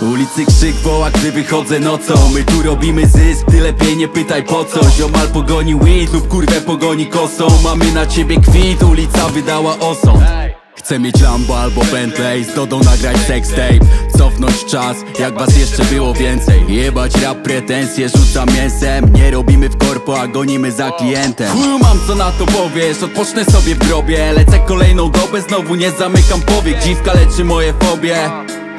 Ulicy krzyk woła, gdy wychodzę nocą. My tu robimy zysk, ty lepiej nie pytaj po co. Ziomal pogoni weed lub kurwę pogoni kosą. Mamy na ciebie kwit, ulica wydała osąd Chcę mieć Lambo albo Bentley Z Dodą nagrać sextape Cofnąć czas, jak was jeszcze było więcej. Jebać rap pretensje, rzucam mięsem. Nie robimy w korpo, a gonimy za klientem. Chuju mam co na to powiesz, odpocznę sobie w grobie. Lecę kolejną dobę, znowu nie zamykam powiek. Dziwka leczy moje fobie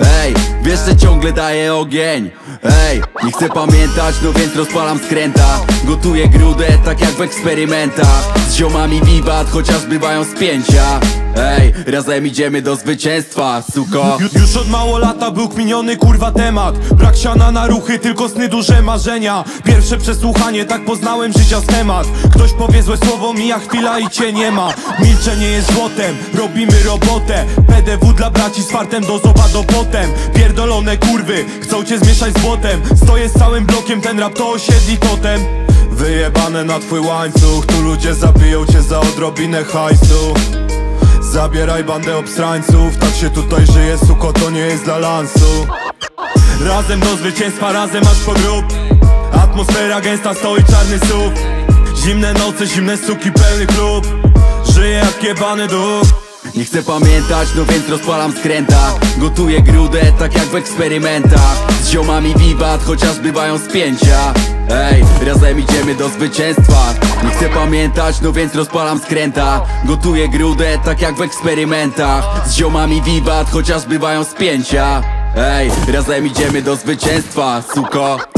Ej, wiesz, że ciągle daję ogień. Ej, nie chcę pamiętać, no więc rozpalam skręta. Gotuję grudę, tak jak w eksperymentach. Z ziomami wiwat, chociaż bywają spięcia. Ej, razem idziemy do zwycięstwa, suko. Ju, Już od mało lata był kminiony kurwa temat. Brak siana na ruchy, tylko sny, duże marzenia. Pierwsze przesłuchanie, tak poznałem życia schemat Ktoś powie złe słowo, mija chwila i cię nie ma. Milczenie jest złotem, robimy robotę. PDW dla braci z fartem do zoba do potem. Pierdolone kurwy, chcą cię zmieszać z błotem Stoję z całym blokiem, ten rap to osiedli totem Wyjebane na twój łańcuch Tu ludzie zabiją cię za odrobinę hajsu Zabieraj bandę obstrańców. Tak się tutaj żyje, suko, to nie jest dla lansu. Razem do zwycięstwa, razem aż po grób. Atmosfera gęsta, stoi czarny SUV Zimne noce, zimne suki, pełny klub. Żyję jak jebany duch. Nie chcę pamiętać, no więc rozpalam skręta. Gotuję grudę, tak jak w eksperymentach. Z ziomami wiwat, chociaż bywają spięcia Ej, razem idziemy do zwycięstwa. Nie chcę pamiętać, no więc rozpalam skręta. Gotuję grudę, tak jak w eksperymentach. Z ziomami wiwat, chociaż bywają spięcia. Ej, razem idziemy do zwycięstwa, suko